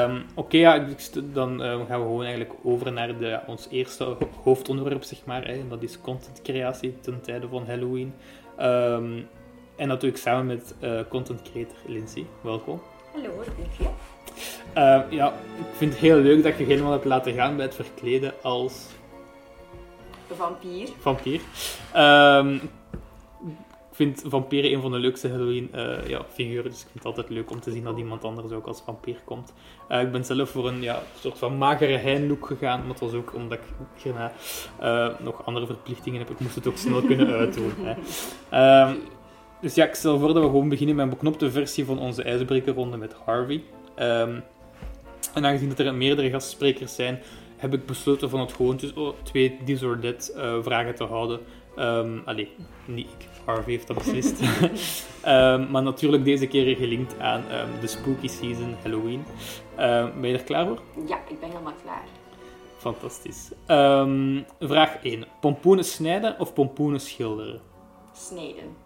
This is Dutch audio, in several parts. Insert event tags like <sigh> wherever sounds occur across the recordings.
Um, Oké, ja, dan uh, gaan we gewoon eigenlijk over naar de, ons eerste hoofdonderwerp, zeg maar. Hè, en dat is contentcreatie ten tijde van Halloween. Um, en natuurlijk samen met uh, content creator Lindsay. Welkom. Hallo, dank je. Uh, ja, ik vind het heel leuk dat je helemaal hebt laten gaan bij het verkleden als... Vampier. Vampier. Um, ik vind vampieren een van de leukste Halloween-figuren. Uh, ja, dus ik vind het altijd leuk om te zien dat iemand anders ook als vampier komt. Uh, ik ben zelf voor een ja, soort van magere heinlook gegaan. Maar het was ook omdat ik hierna uh, nog andere verplichtingen heb. Ik moest het ook snel kunnen <laughs> uitdoen. Hè. Uh, dus ja, ik stel voor dat we gewoon beginnen met een beknopte versie van onze ijsbrekerronde met Harvey. Um, en aangezien dat er meerdere gastsprekers zijn, heb ik besloten van het gewoon dus, oh, twee or that vragen te houden. Um, allee, niet ik. Harvey heeft dat beslist. um, <laughs> maar natuurlijk deze keer gelinkt aan um, de spooky season Halloween. ben je er klaar voor? Ja, ik ben helemaal klaar. Fantastisch. vraag 1. Pompoenen snijden of pompoenen schilderen? Snijden.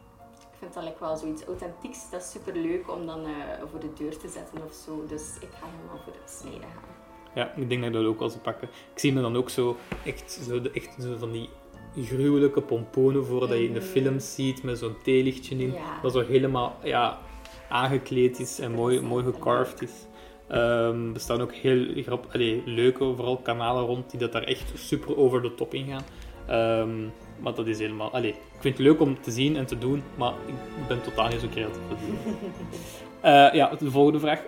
Ik vind dat like wel zoiets authentieks. Dat is super leuk om dan uh, voor de deur te zetten of zo. Dus ik ga helemaal voor het snijden gaan. Ja, ik denk dat ik dat ook wel zou pakken. Ik zie me dan ook zo echt, zo, de, echt zo van die gruwelijke pomponen voor dat je in de Mhm. film ziet met zo'n theelichtje in. Ja. Dat zo helemaal ja, aangekleed is en mooi, mooi gecarved is. Ehm, er staan ook heel grap, allee, leuke vooral kanalen rond die dat daar echt super over de top in gaan. Ehm, maar dat is helemaal... Allee, ik vind het leuk om te zien en te doen, maar ik ben totaal niet zo creatief. <laughs> Eh, ja, de volgende vraag.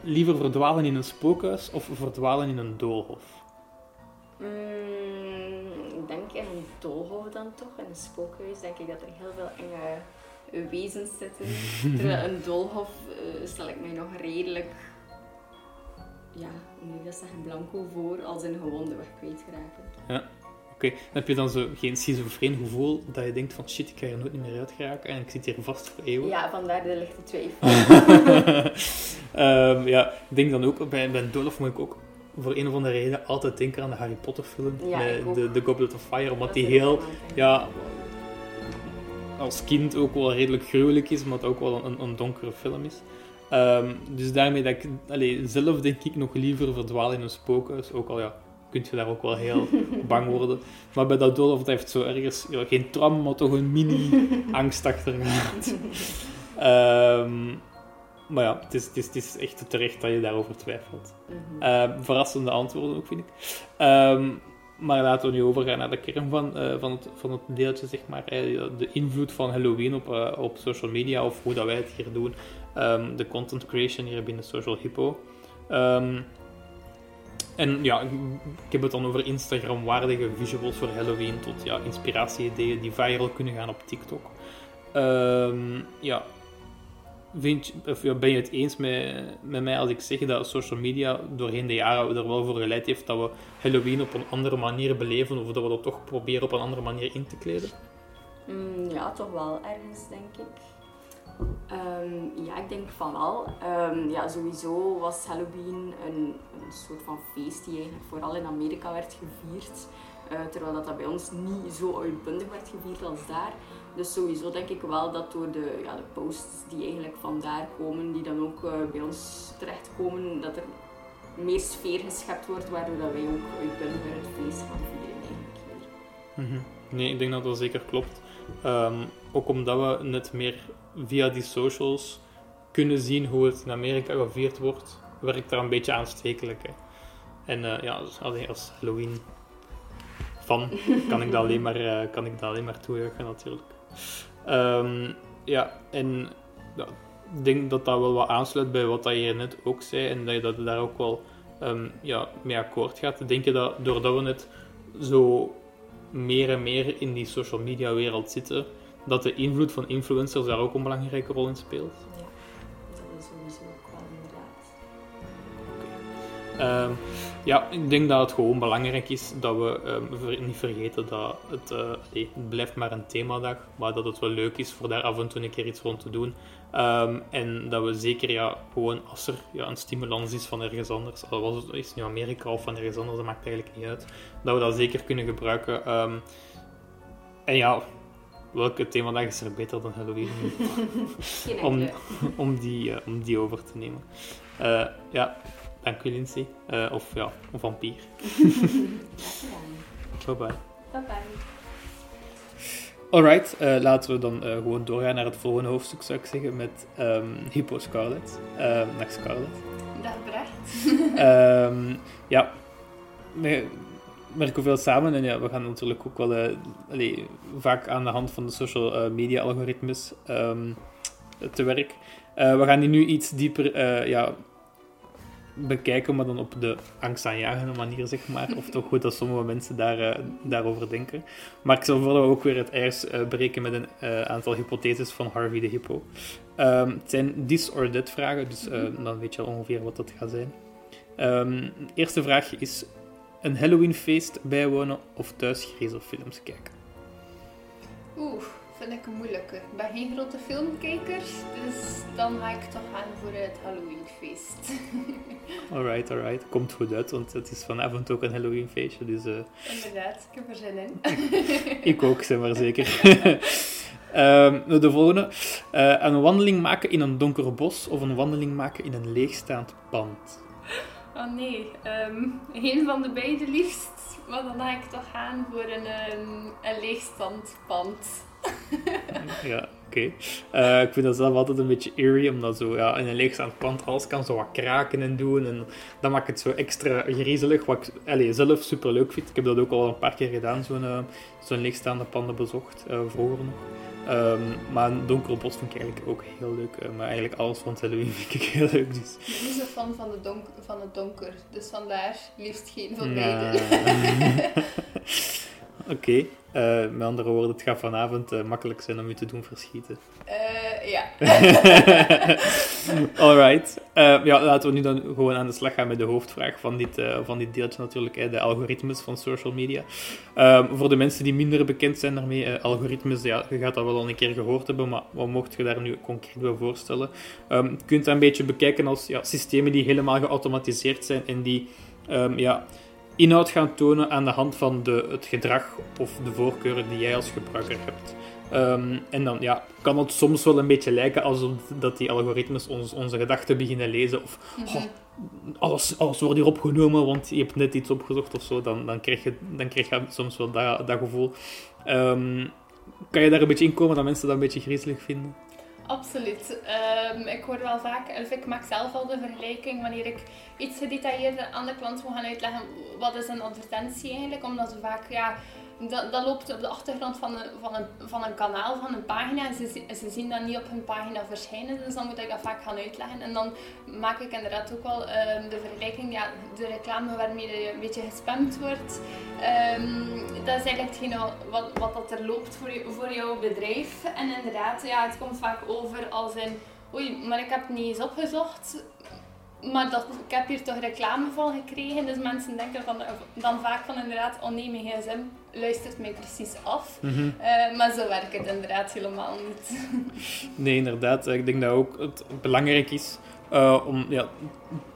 Liever verdwalen in een spookhuis of verdwalen in een doolhof? Mm, een dan toch. In een spookhuis denk ik dat er heel veel enge wezens zitten. <laughs> Terwijl een doolhof uh, stel ik mij nog redelijk... Ja, ik dat zeggen? Blanco voor als een gewonde weg kwijtraken. Ja. Oké, heb je dan zo geen schizofreen gevoel dat je denkt van shit, ik ga er nooit meer uit geraken en ik zit hier vast voor eeuwig. Ja, vandaar de lichte twijfel. um, <laughs> ja, ik denk dan ook, bij, bij Doolhof moet ik ook voor een of andere reden altijd denken aan de Harry Potter film, Ja, ook. de, de Goblet of Fire, omdat Dat die heel, ja, als kind ook wel redelijk gruwelijk is, maar het ook wel een, een donkere film is. Um, dus daarmee dat ik, allee, zelf denk ik nog liever verdwaal in een spookhuis, ook al ja, kun je daar ook wel heel <laughs> bang worden. Maar bij dat dat heeft zo ergens, ja, geen tram, maar toch een mini-angst <laughs> achtergelaten. <laughs> um, maar ja, het is, het, is, het is echt terecht dat je daarover twijfelt. Uh, verrassende antwoorden ook, vind ik. Um, maar laten we nu overgaan naar de kern van, uh, van, het, van het deeltje, zeg maar. De invloed van Halloween op, uh, op social media, of hoe dat wij het hier doen. Um, de content creation hier binnen Social Hippo. Um, en ja, ik, ik heb het dan over Instagram-waardige visuals voor Halloween tot ja, inspiratie-ideeën die viral kunnen gaan op TikTok. Um, ja, Vind je, of ja, ben je het eens met, met mij als ik zeg dat social media doorheen de jaren er wel voor geleid heeft dat we Halloween op een andere manier beleven of dat we dat toch proberen op een andere manier in te kleden? Mm, ja, toch wel ergens, denk ik. Um, ja, ik denk van wel. Um, ja, sowieso was Halloween een, een soort van feest die eigenlijk vooral in Amerika werd gevierd. Uh, terwijl dat, dat bij ons niet zo uitbundig werd gevierd als daar. Dus sowieso denk ik wel dat door de, ja, de posts die eigenlijk vandaar komen, die dan ook uh, bij ons terechtkomen, dat er meer sfeer geschept wordt, waardoor dat wij ook uitbundiger het feest gaan vieren eigenlijk hier. -hmm. Nee, ik denk dat dat zeker klopt. Um, ook omdat we net meer via die socials kunnen zien hoe het in Amerika gevierd wordt, werkt daar een beetje aanstekelijk. Hè. En uh, ja, als, als Halloween fan kan ik dat alleen maar, uh, kan ik dat alleen maar toejuichen natuurlijk. Um, ja, en ja, ik denk dat dat wel wat aansluit bij wat je hier net ook zei en dat je dat daar ook wel um, ja, mee akkoord gaat. Denk je dat doordat we net zo meer en meer in die social media wereld zitten, dat de invloed van influencers daar ook een belangrijke rol in speelt? Ja, dat is sowieso ook wel inderdaad. Okay. Um, ja, ik denk dat het gewoon belangrijk is dat we ehm, niet vergeten dat het, eh, het blijft maar een themadag, maar dat het wel leuk is voor daar af en toe een keer iets rond te doen. Ehm, en dat we zeker, ja, gewoon als er ja, een stimulans is van ergens anders, al was het is nu Amerika of van ergens anders, dat maakt eigenlijk niet uit, dat we dat zeker kunnen gebruiken. Ehm, en ja, welke themadag is er beter dan Halloween? <laughs> Om, om, die, eh, om die over te nemen. Eh, ja, dank u Lindsay. Eh, of ja, een vampier. Graag <laughs> gedaan. Bye bye. Bye bye. Alright, eh, laten we dan eh, gewoon doorgaan naar het volgende hoofdstuk, zou ik zeggen, met ehm Hippo Scarlet. Ehm dag Scarlet. Dag Brecht. <laughs> Ehm, ja, we werken veel samen en ja, we gaan natuurlijk ook wel eh, allee, vaak aan de hand van de social eh, media algoritmes ehm, te werk. Eh, we gaan die nu iets dieper eh, ja, bekijken, maar dan op de angstaanjagende manier, zeg maar. Of toch goed dat sommige mensen daar, eh, daarover denken. Maar ik zal vooral ook weer het ijs eh, breken met een eh, aantal hypotheses van Harvey de Hippo. Ehm, het zijn this or that vragen, dus eh, dan weet je al ongeveer wat dat gaat zijn. Ehm, de eerste vraag is: een Halloweenfeest bijwonen of thuis griezelfilms kijken? Oeh, vind ik een moeilijke. Ik ben geen grote filmkijker, dus dan ga ik toch gaan voor het Halloweenfeest. <laughs> Alright, alright. Komt goed uit, want het is vanavond ook een Halloweenfeestje, dus eh, Inderdaad, ik heb er zin in. <laughs> ik ook, zeg maar zeker. <laughs> Nou, de volgende. Eh, een wandeling maken in een donker bos of een wandeling maken in een leegstaand pand? Oh nee, ehm geen van de beide liefst. Maar dan ga ik toch gaan voor een, een leegstand pand. Ja, oké. Eh, ik vind dat zelf altijd een beetje eerie, omdat zo ja, in een leegstaand pand alles kan zo wat kraken en doen. En dat maakt het zo extra griezelig, wat ik allee, zelf super leuk vind. Ik heb dat ook al een paar keer gedaan, zo'n eh, zo'n leegstaande panden bezocht, eh, vroeger nog. Ehm, maar een donker bos vind ik eigenlijk ook heel leuk. maar eigenlijk alles van Halloween <laughs> vind ik heel leuk. Dus. Ik ben niet zo fan van, de donk van het donker, dus vandaar liefst geen van beide. <laughs> <laughs> Oké, eh, met andere woorden, het gaat vanavond eh, makkelijk zijn om u te doen verschieten. Eh, ja. <laughs> Alright. Ja, laten we nu dan gewoon aan de slag gaan met de hoofdvraag van dit, van dit deeltje natuurlijk, de algoritmes van social media. Ehm, voor de mensen die minder bekend zijn daarmee, algoritmes, ja, je gaat dat wel al een keer gehoord hebben, maar wat mocht je daar nu concreet bij voorstellen? Ehm, je kunt dat een beetje bekijken als ja, systemen die helemaal geautomatiseerd zijn en die ehm, ja, inhoud gaan tonen aan de hand van de, het gedrag of de voorkeuren die jij als gebruiker hebt. Ehm, en dan ja, kan het soms wel een beetje lijken alsof dat die algoritmes ons, onze gedachten beginnen lezen. Of "Oh, alles, alles wordt hier opgenomen, want je hebt net iets opgezocht of zo. Dan, dan, krijg, je, dan krijg je soms wel dat, dat gevoel. Ehm, kan je daar een beetje in komen dat mensen dat een beetje griezelig vinden? Absoluut. Ehm, ik hoor wel vaak, of ik maak zelf al de vergelijking wanneer ik iets gedetailleerder aan de klant moet gaan uitleggen wat is een advertentie eigenlijk, omdat ze vaak, ja, dat, dat loopt op de achtergrond van een, van, een, van een kanaal, van een pagina ze, ze zien dat niet op hun pagina verschijnen, dus dan moet ik dat vaak gaan uitleggen en dan maak ik inderdaad ook wel ehm, de vergelijking, ja, de reclame waarmee je een beetje gespamd wordt, Ehm, dat is eigenlijk hetgene wat, wat dat er loopt voor, je, voor jouw bedrijf. En inderdaad, ja, het komt vaak over als in... Oei, maar ik heb niet eens opgezocht. Maar dat, ik heb hier toch reclame van gekregen. Dus mensen denken van, dan vaak van inderdaad... Oh nee, mijn gsm luistert mij precies af. Eh, maar zo werkt het inderdaad helemaal niet. <laughs> Nee, inderdaad. Ik denk dat ook het belangrijk is eh, om ja,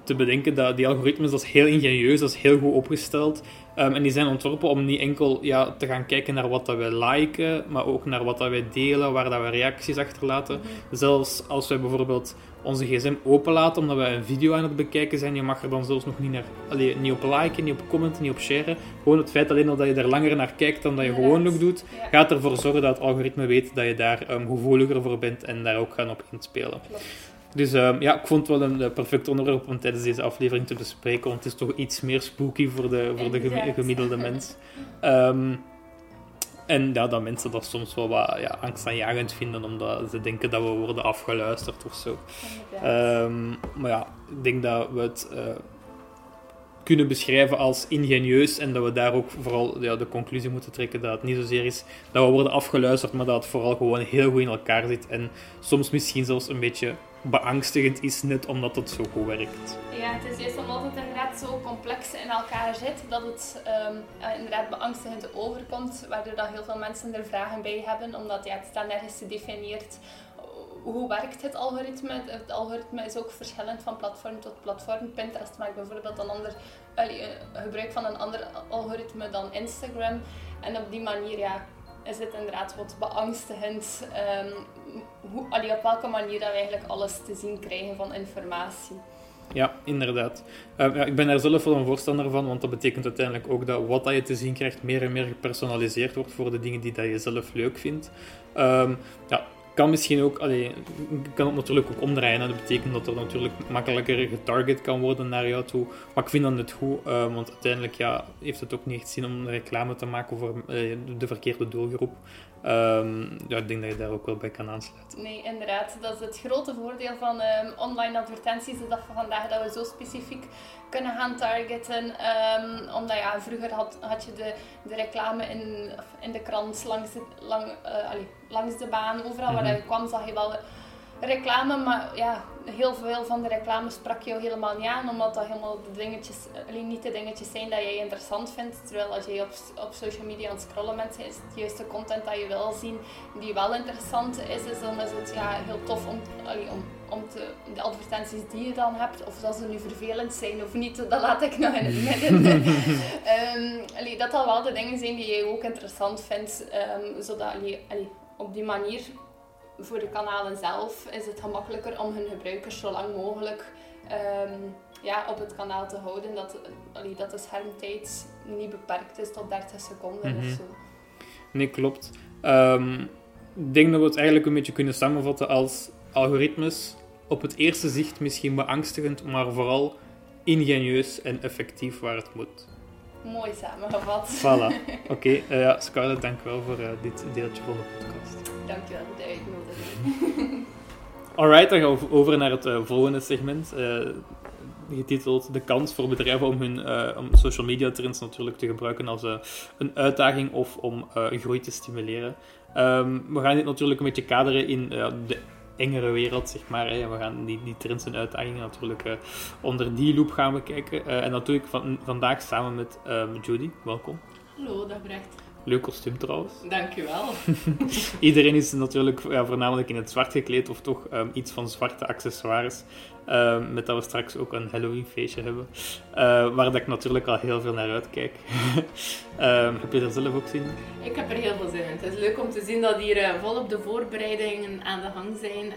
te bedenken dat die algoritmes, dat is heel ingenieus, dat is heel goed opgesteld. Ehm, en die zijn ontworpen om niet enkel ja, te gaan kijken naar wat dat wij liken, maar ook naar wat dat wij delen, waar dat we reacties achterlaten. Zelfs als wij bijvoorbeeld onze gsm openlaten omdat wij een video aan het bekijken zijn, je mag er dan zelfs nog niet, naar, allee, niet op liken, niet op commenten, niet op sharen. Gewoon het feit alleen al dat je er langer naar kijkt dan dat je gewoonlijk doet, gaat ervoor zorgen dat het algoritme weet dat je daar ehm, gevoeliger voor bent en daar ook gaan op inspelen. Dus ehm, ja, ik vond het wel een eh, perfect onderwerp om tijdens deze aflevering te bespreken, want het is toch iets meer spooky voor de, voor de gemiddelde mens. <laughs> Ehm, en ja, dat mensen dat soms wel wat ja, angstaanjagend vinden, omdat ze denken dat we worden afgeluisterd of zo. Ehm, maar ja, ik denk dat we het eh, kunnen beschrijven als ingenieus en dat we daar ook vooral ja, de conclusie moeten trekken dat het niet zozeer is dat we worden afgeluisterd, maar dat het vooral gewoon heel goed in elkaar zit en soms misschien zelfs een beetje beangstigend is, net omdat het zo goed werkt. Ja, het is juist omdat het zo complex in elkaar zit dat het um, inderdaad beangstigend overkomt, waardoor dat heel veel mensen er vragen bij hebben, omdat ja, het staat nergens gedefinieerd hoe werkt het algoritme? Het algoritme is ook verschillend van platform tot platform. Pinterest maakt bijvoorbeeld een ander, allee, gebruik van een ander algoritme dan Instagram. En op die manier ja, is het inderdaad wat beangstigend um, hoe, allee, op welke manier dat we eigenlijk alles te zien krijgen van informatie. Ja, inderdaad. Ja, ik ben daar zelf wel een voorstander van, want dat betekent uiteindelijk ook dat wat dat je te zien krijgt meer en meer gepersonaliseerd wordt voor de dingen die dat je zelf leuk vindt. Um, ja, kan misschien ook, kan het natuurlijk ook omdraaien. Dat betekent dat er natuurlijk makkelijker getarget kan worden naar jou toe. Maar ik vind dat net goed, uh, want uiteindelijk ja, heeft het ook niet zin om reclame te maken voor uh, de verkeerde doelgroep. Um, ja, ik denk dat je daar ook wel bij kan aansluiten. Nee, inderdaad. Dat is het grote voordeel van um, online advertenties de dag van vandaag, dat we zo specifiek kunnen gaan targeten. Um, omdat ja, vroeger had, had je de, de reclame in, in de krant langs de, lang, uh, allee, langs de baan. Overal waar mhm. je kwam zag je wel reclame, maar ja, heel veel van de reclame sprak jou helemaal niet aan, omdat dat helemaal de dingetjes, alleen niet de dingetjes zijn dat jij interessant vindt. Terwijl als je op, op social media aan het scrollen bent, is het juiste content dat je wil zien, die wel interessant is, is dan is het ja, heel tof om, om, om te, de advertenties die je dan hebt, of dat ze nu vervelend zijn of niet, dat laat ik nog in het midden. <laughs> um, dat dat wel de dingen zijn die je ook interessant vindt, um, zodat allee, op die manier voor de kanalen zelf is het gemakkelijker om hun gebruikers zo lang mogelijk um, ja, op het kanaal te houden. Dat, allee, dat de schermtijd niet beperkt is tot 30 seconden mm -hmm. of mhm. zo. Nee, klopt. Um, ik denk dat we het eigenlijk een beetje kunnen samenvatten als algoritmes op het eerste zicht misschien beangstigend, maar vooral ingenieus en effectief waar het moet. Mooi samengevat. Voilà. <laughs> Oké, okay, uh, ja, Scarlett, dank wel voor uh, dit deeltje van de podcast. Dankjewel voor de uitnodiging. <laughs> Alright, dan gaan we over naar het uh, volgende segment. getiteld De kans voor bedrijven om hun om social media trends natuurlijk te gebruiken als een uitdaging of om groei te stimuleren. Um, we gaan dit natuurlijk een beetje kaderen in de engere wereld, zeg maar. Hè. We gaan die, die trends en uitdagingen natuurlijk onder die loop gaan we kijken. Uh, en dat doe ik van, vandaag samen met um, Judy. Welkom. Hallo, dag. Leuk kostuum trouwens. Dankjewel. <laughs> Iedereen is natuurlijk ja, voornamelijk in het zwart gekleed of toch um, iets van zwarte accessoires. Um, met dat we straks ook een Halloween feestje hebben. Uh, waar dat ik natuurlijk al heel veel naar uitkijk. um, <laughs> heb je er zelf ook zin in? Ik heb er heel veel zin in. Het is leuk om te zien dat hier uh, volop de voorbereidingen aan de gang zijn.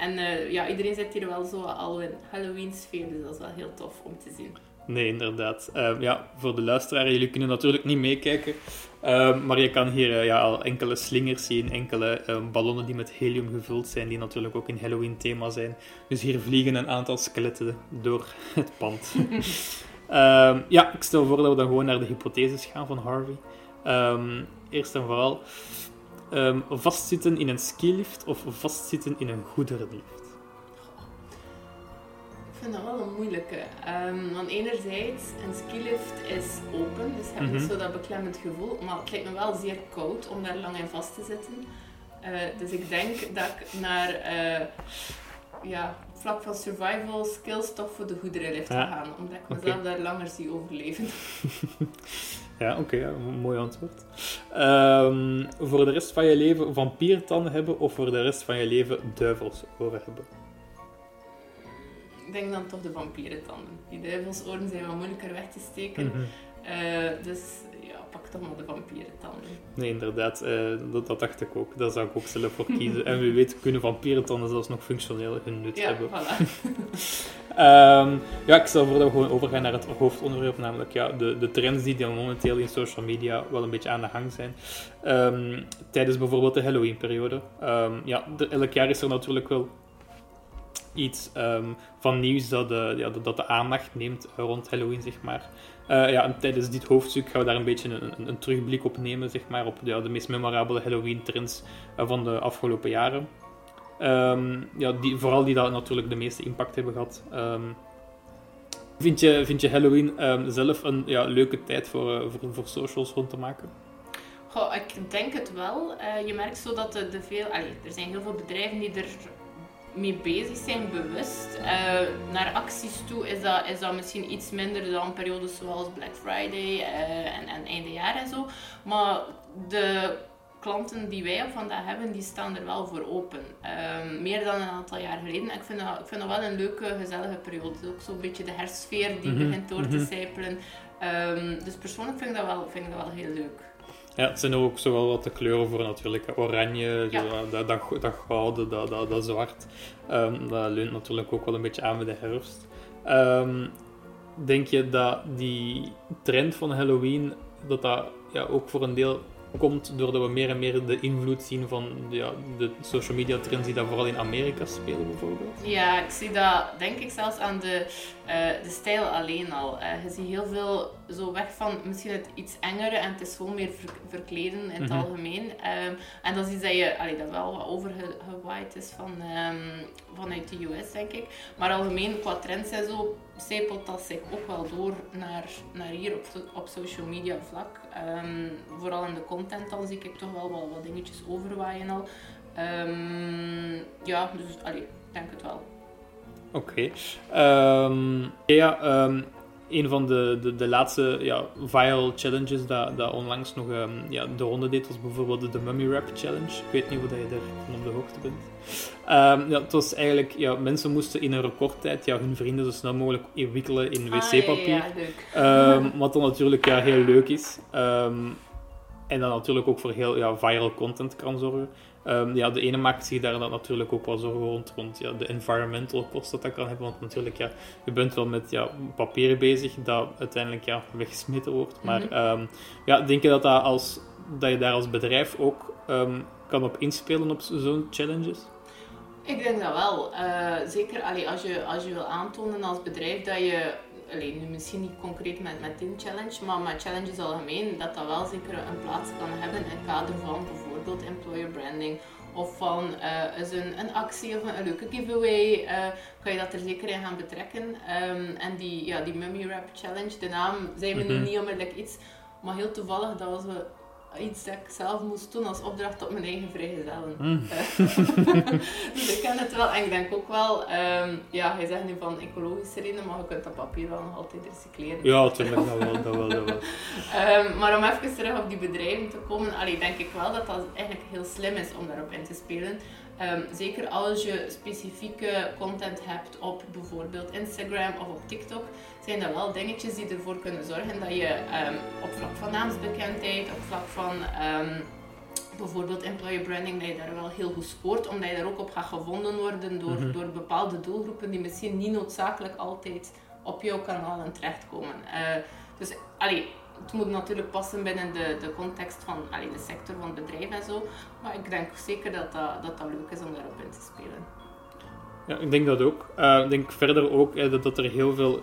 En uh, ja, iedereen zit hier wel zo al in Halloween sfeer, dus dat is wel heel tof om te zien. Nee, inderdaad. Uh, ja, voor de luisteraar, jullie kunnen natuurlijk niet meekijken. Uh, maar je kan hier uh, ja, al enkele slingers zien, enkele ehm, ballonnen die met helium gevuld zijn, die natuurlijk ook in Halloween thema zijn. Dus hier vliegen een aantal skeletten door het pand. <laughs> Ehm, ja, ik stel voor dat we dan gewoon naar de hypotheses gaan van Harvey. eerst en vooral, vastzitten in een skilift of vastzitten in een goederenlift? Ik vind dat wel een moeilijke. Um, want enerzijds, een skilift is open, dus je hebt mm -hmm. zo dat beklemmend gevoel. Maar het lijkt me wel zeer koud om daar lang in vast te zitten. Uh, dus ik denk dat ik naar uh, ja, vlak van survival skills toch voor de goederenlift ja. ga gaan. Omdat ik mezelf okay. daar langer zie overleven. <laughs> <laughs> ja, oké. Okay, mooi antwoord. Um, voor de rest van je leven vampiertanden hebben of voor de rest van je leven duivelsoren hebben? Ik denk dan toch de vampierentanden. Die duivelsoren zijn wat moeilijker weg te steken. Mm -hmm. uh, dus ja, pak toch maar de vampierentanden. Nee, inderdaad. Uh, dat, dat, dacht ik ook. Daar zou ik ook zelf voor kiezen. en wie weet kunnen vampierentanden zelfs nog functioneel hun nut ja, hebben. Voilà. um, <laughs> ja, ik stel voor dat we gewoon overgaan naar het hoofdonderwerp, namelijk ja, de, de trends die dan momenteel in social media wel een beetje aan de hang zijn. Um, tijdens bijvoorbeeld de Halloween-periode. Um, ja, de, elk jaar is er natuurlijk wel iets um, van nieuws dat de, ja, dat de aandacht neemt rond Halloween, zeg maar. Uh, ja, en tijdens dit hoofdstuk gaan we daar een beetje een, een, terugblik op nemen, zeg maar, op ja, de meest memorabele Halloween-trends uh, van de afgelopen jaren. Um, ja, die, vooral die dat natuurlijk de meeste impact hebben gehad. Um, vind, je, vind je Halloween zelf een ja, leuke tijd voor, voor, voor socials rond te maken? Goh, ik denk het wel. je merkt zo dat de, de veel... Er zijn heel veel bedrijven die er mee bezig zijn, bewust. Eh, naar acties toe is dat, is dat misschien iets minder dan periodes zoals Black Friday uh, en, en eindejaar en zo. Maar de klanten die wij vandaag hebben, die staan er wel voor open. Ehm, meer dan een aantal jaar geleden. Ik vind, dat, ik vind dat wel een leuke, gezellige periode. Ook zo'n beetje de herstsfeer die mhm, begint door te mhm. sijpelen. Um, dus persoonlijk vind ik, dat wel, vind ik dat wel heel leuk. Ja, het zijn ook zowel wat de kleuren voor natuurlijk. Oranje, ja. dat, dat, dat, gouden, dat, dat, dat zwart. Um, dat leunt natuurlijk ook wel een beetje aan met de herfst. Um, denk je dat die trend van Halloween, dat dat ja, ook voor een deel komt doordat we meer en meer de invloed zien van ja, de social media trends die daar vooral in Amerika spelen bijvoorbeeld? Ja, ik zie dat denk ik zelfs aan de, uh, de stijl alleen al. Uh, je ziet heel veel zo weg van misschien het iets engere en het is gewoon meer verkleden in het mhm. algemeen. Um, en dat is iets dat, je, allee, dat wel wat overgewaaid is van, um, vanuit de US denk ik. Maar algemeen qua trends en zo zijpelt dat zich ook wel door naar, naar hier op, op social media vlak. Um, vooral in de content dan zie ik toch wel wat, wat dingetjes overwaaien al. Um, ja, dus allee, denk het wel. Oké. Um, ja, een van de, de, de laatste ja, viral challenges dat, dat onlangs nog ja, de ronde deed, was bijvoorbeeld de Mummy Rap Challenge. Ik weet niet hoe je daarvan op de hoogte bent. Um, ja, het was eigenlijk, ja, mensen moesten in een recordtijd ja, hun vrienden zo snel mogelijk wikkelen in ah, wc-papier. Ah, um, <laughs> wat dan natuurlijk ja, heel leuk is. en dan natuurlijk ook voor heel ja, viral content kan zorgen. Ja, de ene maakt zich daar dan natuurlijk ook wel zorgen rond, rond ja, de environmental kosten dat dat kan hebben. Want natuurlijk, ja, je bent wel met ja, papieren bezig dat uiteindelijk ja, weggesmeten wordt. Maar mm ja, denk je dat, dat, als, dat je daar als bedrijf ook kan op inspelen op zo'n challenges? Ik denk dat wel. Uh, zeker allee, als, je, als je wil aantonen als bedrijf dat je alleen nu misschien niet concreet met, met Challenge, maar met challenges algemeen, dat dat wel zeker een plaats kan hebben in het kader van bijvoorbeeld employer branding of van uh, is een, een actie of een, leuke giveaway, uh, kan je dat er zeker in gaan betrekken. Um, en die, ja, die Mummy Rap Challenge, de naam zei me nu niet onmiddellijk iets, maar heel toevallig dat was we iets dat ik zelf moest doen als opdracht op mijn eigen vrijgezellen. Mm. <laughs> dus ik ken het wel en ik denk ook wel, um, ja, je zegt nu van ecologische redenen, maar je kunt dat papier wel nog altijd recycleren. Ja, dat wel, dat wel, dat wel. um, <laughs> maar om even terug op die bedrijven te komen, allee, denk ik wel dat dat eigenlijk heel slim is om daarop in te spelen. Um, zeker als je specifieke content hebt op bijvoorbeeld Instagram of op TikTok, zijn dat wel dingetjes die ervoor kunnen zorgen dat je um, op vlak van naamsbekendheid, op vlak van um, bijvoorbeeld employer branding, dat je daar wel heel goed scoort, omdat je daar ook op gaat gevonden worden door, mm door bepaalde doelgroepen die misschien niet noodzakelijk altijd op jouw kanalen terechtkomen. Uh, dus allee, het moet natuurlijk passen binnen de, de context van allee, de sector van het bedrijf en zo. Maar ik denk zeker dat dat, dat, dat leuk is om daarop in te spelen. Ja, ik denk dat ook. Uh, ik denk verder ook uh, dat, dat er heel veel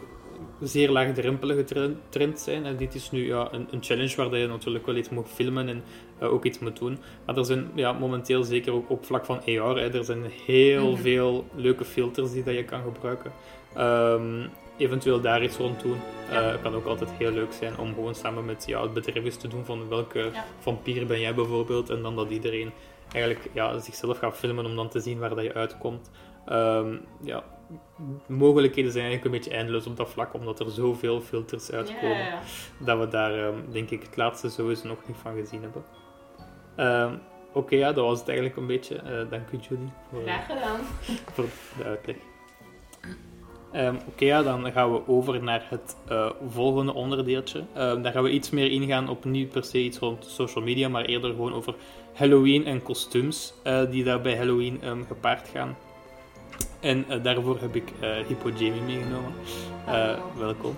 zeer laagdrempelige trends zijn. En dit is nu ja, een, een, challenge waar je natuurlijk wel iets moet filmen en uh, ook iets moet doen. Maar er zijn ja, momenteel zeker ook op vlak van AR, hè, er zijn heel mhm. veel leuke filters die dat je kan gebruiken. Um, eventueel daar iets rond doen. Ja. Uh, kan ook altijd heel leuk zijn om gewoon samen met ja, het bedrijf eens te doen van welke ja. vampier ben jij bijvoorbeeld. En dan dat iedereen eigenlijk ja, zichzelf gaat filmen om dan te zien waar dat je uitkomt. Um, ja, mogelijkheden zijn eigenlijk een beetje eindeloos op dat vlak, omdat er zoveel filters uitkomen, ja, dat we daar um, denk ik het laatste sowieso nog niet van gezien hebben. Um, Oké, okay, ja, dat was het eigenlijk een beetje. Uh, dank u. Voor, Graag gedaan. Voor de uitleg. Um, Oké, okay, ja, dan gaan we over naar het uh, volgende onderdeeltje. Um, daar gaan we iets meer ingaan op niet per se iets rond social media, maar eerder gewoon over Halloween en kostuums uh, die daar bij Halloween um, gepaard gaan. En uh, daarvoor heb ik Hippo Jamie meegenomen. welkom.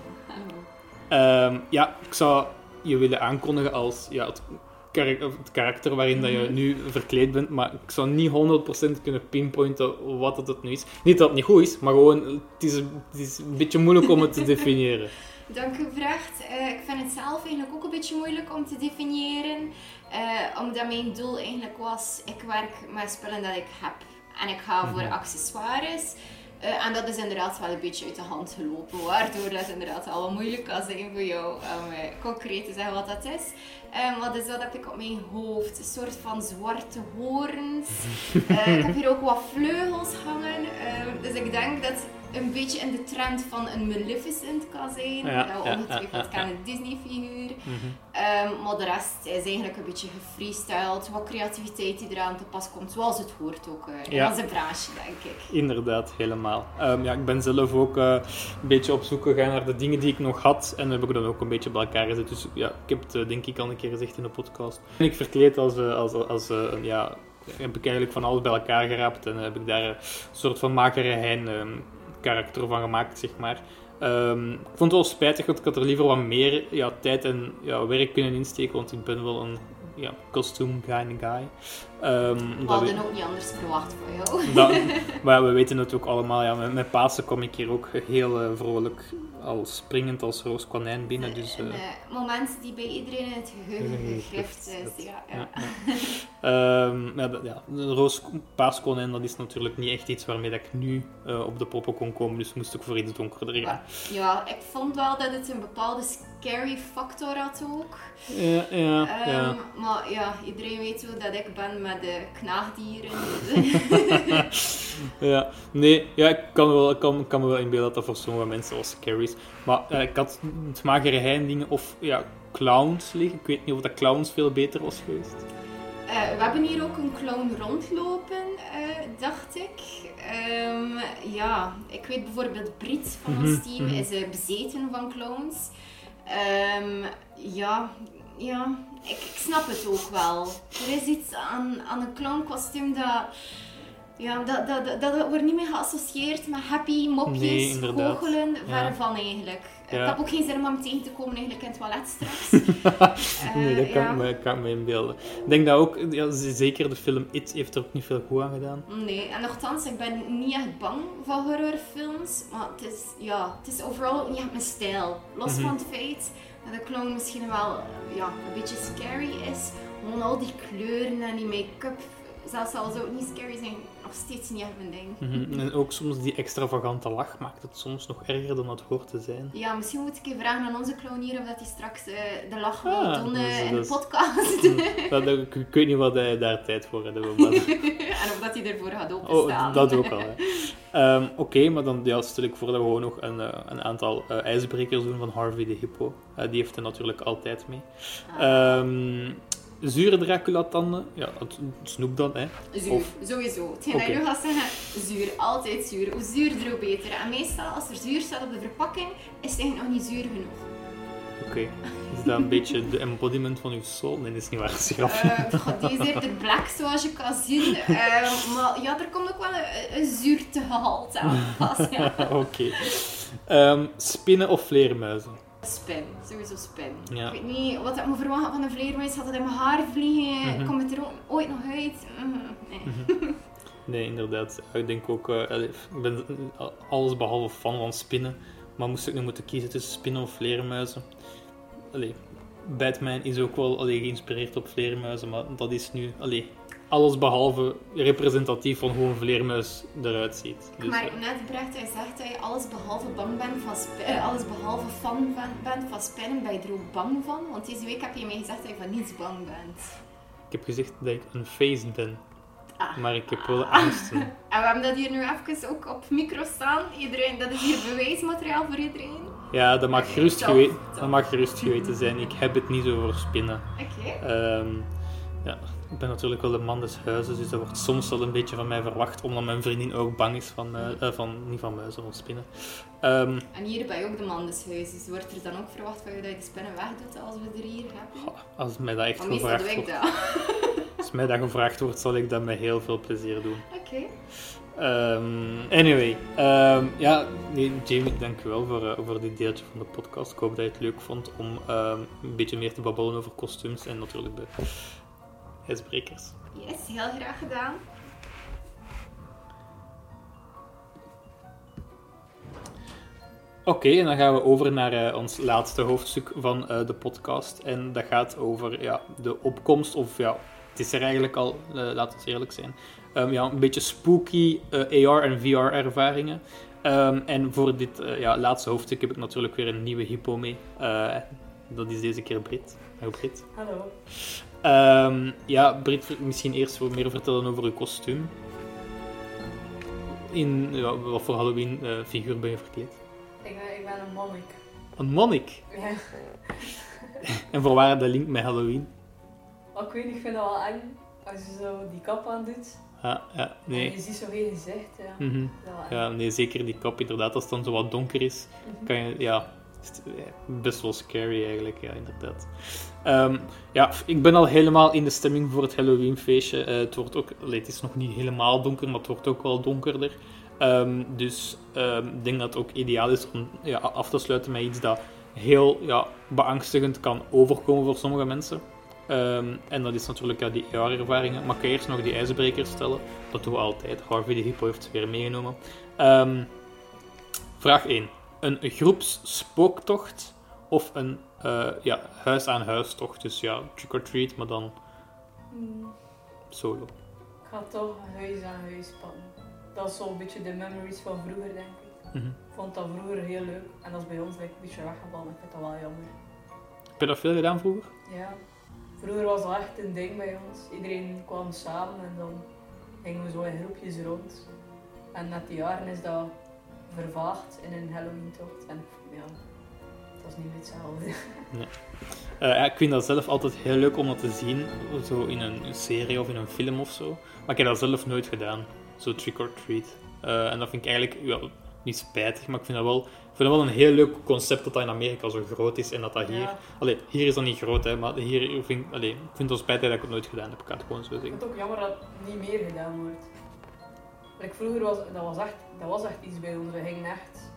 ja, ik zou je willen aankondigen als ja, het het karakter waarin dat je nu verkleed bent, maar ik zou niet 100% kunnen pinpointen wat het nu is. Niet dat het niet goed is, maar gewoon, het is, het is een beetje moeilijk om het te definiëren. <laughs> Dank u gevraagd. Uh, ik vind het zelf eigenlijk ook een beetje moeilijk om te definiëren, uh, omdat mijn doel eigenlijk was, ik werk met spullen dat ik heb en ik ga voor mhm. accessoires. Eh, en dat is inderdaad wel een beetje uit de hand gelopen, waardoor dat inderdaad al wat moeilijk kan zijn voor jou om eh, concreet te zeggen wat dat is. Um, wat is dat heb ik op mijn hoofd? Een soort van zwarte hoorns. <laughs> Eh, ik heb hier ook wat vleugels hangen. Dus ik denk dat een beetje in de trend van een Maleficent kan zijn. Ja, Ja, ongetwijfeld ja, een Disney-figuur. Mhm. Ehm, maar de rest is eigenlijk een beetje gefreestyled. Wat creativiteit die eraan te pas komt, zoals het hoort ook eh, in onze branche, denk ik. Inderdaad, helemaal. Ehm, ja, ik ben zelf ook eh, een beetje op zoek gegaan naar de dingen die ik nog had. En heb ik dan ook een beetje bij elkaar gezet. Dus ja, ik heb het eh, denk ik al een keer gezegd in de podcast. En ik verkleed als, eh, als, als ja, heb ik eigenlijk van alles bij elkaar geraapt. En heb ik daar een soort van makere hein ehm, karakter van gemaakt, zeg maar. Ehm, ik vond het wel spijtig, want ik had er liever wat meer ja, tijd en ja, werk kunnen insteken. Want ik ben wel een ja, costume kind guy. Ehm, We hadden we- ook niet anders verwacht van jou. dat, <laughs> maar we weten het ook allemaal, ja, met, met Pasen kom ik hier ook heel eh, vrolijk, al springend als roos konijn binnen. Dus, eh, Een eh, moment die bij iedereen in het geheugen gegrift is. dat- Ja, ja. ja, ja. Ehm, ja, dat- ja, de roos paaskonijn, dat is natuurlijk niet echt iets waarmee dat ik nu eh, op de poppen kon komen, dus moest ik voor iets donkerder gaan. Ja, ik vond wel dat het een bepaalde scary factor had ook. Ja, ja, Ehm, ja. Maar ja, iedereen weet hoe dat ik ben met de knaagdieren. <laughs> ja. Nee, ja, ik kan, wel, ik kan, kan me wel inbeelden dat dat voor sommige mensen wel scary is. Maar eh, ik had het magere of ja, clowns liggen. Ik weet niet of dat clowns veel beter was geweest. Eh, we hebben hier ook een clown rondlopen, eh, dacht ik. Ehm, ja, ik weet bijvoorbeeld Brit van Mhm, ons team mhm. is bezeten van clowns. Ehm, ja, ja ik, ik snap het ook wel. Er is iets aan, aan een clownkostuum dat... Ja, dat, dat, dat, dat wordt niet meer geassocieerd met happy, mopjes, Nee, goochelen. Verre Ja. van eigenlijk. Ja. Ik heb ook geen zin om hem tegen te komen eigenlijk in het toilet straks. <laughs> Eh, nee, dat kan, ik me, kan ik me inbeelden. Ik denk dat ook, zeker de film It heeft er ook niet veel goed aan gedaan. Nee, en nogthans, ik ben niet echt bang van horrorfilms, maar het is, ja, het is overal niet echt mijn stijl. Los Mhm. van het feit dat de clown misschien wel ja, een beetje scary is, gewoon al die kleuren en die make-up, zelfs al zou het niet scary zijn, nog steeds niet echt mijn ding. Mhm. En ook soms die extravagante lach maakt het soms nog erger dan het hoort te zijn. Ja, misschien moet ik even vragen aan onze clown hier of dat hij straks eh, de lach Ah, wil doen eh, dat is- in de podcast. Dat, dat- ik, ik weet niet wat hij daar tijd voor hebben. Maar... <laughs> en of dat hij ervoor gaat openstaan. Oh, dat ook al. Ehm, Oké, maar dan ja, stel ik voor dat we gewoon nog een, eh, een aantal eh, ijsbrekers doen van Harvey de Hippo. Eh, die heeft er natuurlijk altijd mee. Ah. Ehm, zure Dracula-tanden, ja, het snoep dan, hè. Zuur, Of- sowieso. Hetgeen dat je nu gaat zeggen, zuur, altijd zuur. Hoe zuurder, hoe beter. En meestal, als er zuur staat op de verpakking, is het eigenlijk nog niet zuur genoeg. Oké. Is dat een <laughs> beetje de embodiment van uw soul? Nee, dat is niet waar, <laughs> een grapje. Eh, god, die is eerder black, zoals je kan zien. Eh, maar ja, er komt ook wel een, een zuurtegehalte aan. Ja. <laughs> Oké. Ehm, spinnen of vleermuizen? Spin, sowieso spin. Ja. Ik weet niet wat ik me verwachten van een vleermuis. Had het in mijn haar vliegen? Mhm. Komt het er ooit nog uit? Mhm, nee. Nee, inderdaad. Ik denk ook, eh, ik ben alles behalve fan van spinnen. Maar moest ik nu moeten kiezen tussen spinnen of vleermuizen? Allee, Batman is ook wel allee, geïnspireerd op vleermuizen, maar dat is nu allee, alles behalve representatief van hoe een vleermuis eruit ziet. Dus, Maar eh, net Brecht, hij zegt dat je alles behalve bang bent van eh, alles behalve fan van, bent van spinnen, ben je er ook bang van? Want deze week heb je mij gezegd dat je van niets bang bent. ik heb gezegd dat ik een face ben, Ah. maar ik heb wel angsten. <laughs> En we hebben dat hier nu even ook op micro staan. Iedereen, dat is hier bewijsmateriaal voor iedereen. Ja, dat mag gerust, geweten, dat mag gerust geweten zijn. Ik heb het niet over spinnen. Oké. Ehm, ja, ik ben natuurlijk wel de man des huizes, dus dat wordt soms wel een beetje van mij verwacht, omdat mijn vriendin ook bang is van, mu- eh, van niet van muizen, van spinnen. Ehm, En hier ben je ook de man des huizes. Wordt er dan ook verwacht van je dat je de spinnen wegdoet als we er hier hebben? als mij dat echt doe gevraagd ik wordt, dat. als mij dat gevraagd wordt, zal ik dat met heel veel plezier doen. Oké. Ehm, anyway, ehm, ja, nee, Jamie, dankjewel voor, eh, voor dit deeltje van de podcast. Ik hoop dat je het leuk vond om een beetje meer te babbelen over kostuums en natuurlijk de ijsbrekers. Yes, heel graag gedaan. Oké, en dan gaan we over naar eh, ons laatste hoofdstuk van eh, de podcast. En dat gaat over ja, de opkomst, of ja, het is er eigenlijk al, eh, laten we eerlijk zijn, Ehm, ja, een beetje spooky eh, AR en VR ervaringen. Ehm, en voor dit eh, ja, laatste hoofdstuk heb ik natuurlijk weer een nieuwe hypo mee. Eh, dat is deze keer Brit. Hallo Brit. Hallo. Ehm, ja, Brit, misschien eerst wat meer vertellen over uw kostuum. In ja, wat voor Halloween eh, figuur ben je verkleed? Ik ben, ik ben een monnik. Een monnik. Ja. <laughs> En voor waar de link met Halloween? Ik weet niet, ik vind dat wel eng. Als je zo die kap aan doet. Ah, ja, En nee. je ziet zo geen gezicht. Ja. Mhm. Ja, nee, zeker die kap inderdaad. Als het dan zo wat donker is, Mhm. kan je, ja, best wel scary eigenlijk, ja, inderdaad. Ehm, ja, ik ben al helemaal in de stemming voor het Halloween feestje. Eh, het wordt ook, het is nog niet helemaal donker, maar het wordt ook wel donkerder. Ehm, dus ehm, ik denk dat het ook ideaal is om ja, af te sluiten met iets dat heel ja, beangstigend kan overkomen voor sommige mensen. En dat is natuurlijk ja, die AR-ervaringen. Maar ga eerst nog die ijsbrekers stellen. Dat doen we altijd. Harvey de Hippo heeft ze weer meegenomen. Vraag 1. Een groepsspooktocht of een eh, ja, huis-aan-huistocht? Dus ja, trick-or-treat, maar dan Hmm, solo. Ik ga toch huis aan huis pakken. Dat is zo'n beetje de memories van vroeger, denk ik. Mhm. Ik vond dat vroeger heel leuk. En dat is bij ons like, een beetje weggevallen. Ik vind dat wel jammer. Heb je dat veel gedaan vroeger? Ja. Vroeger was dat echt een ding bij ons. Iedereen kwam samen en dan gingen we zo in groepjes rond. En met de jaren is dat vervaagd in een Halloween-tocht. En ja, dat is niet hetzelfde. <laughs> Eh, ja, ik vind dat zelf altijd heel leuk om dat te zien, zo in een serie of in een film of zo. Maar ik heb dat zelf nooit gedaan, zo trick or treat. Eh, en dat vind ik eigenlijk ja, niet spijtig, maar ik vind dat wel, ik vind dat wel een heel leuk concept dat dat in Amerika zo groot is en dat dat hier. Ja. Allee, hier is dat niet groot, hè, maar hier vind ik, allee, ik vind het wel spijtig dat ik het nooit gedaan heb, ik kan het gewoon zo Ik zeggen. vind het ook jammer dat het niet meer gedaan wordt. Like vroeger was dat was echt, dat was echt iets bij ons. We gingen echt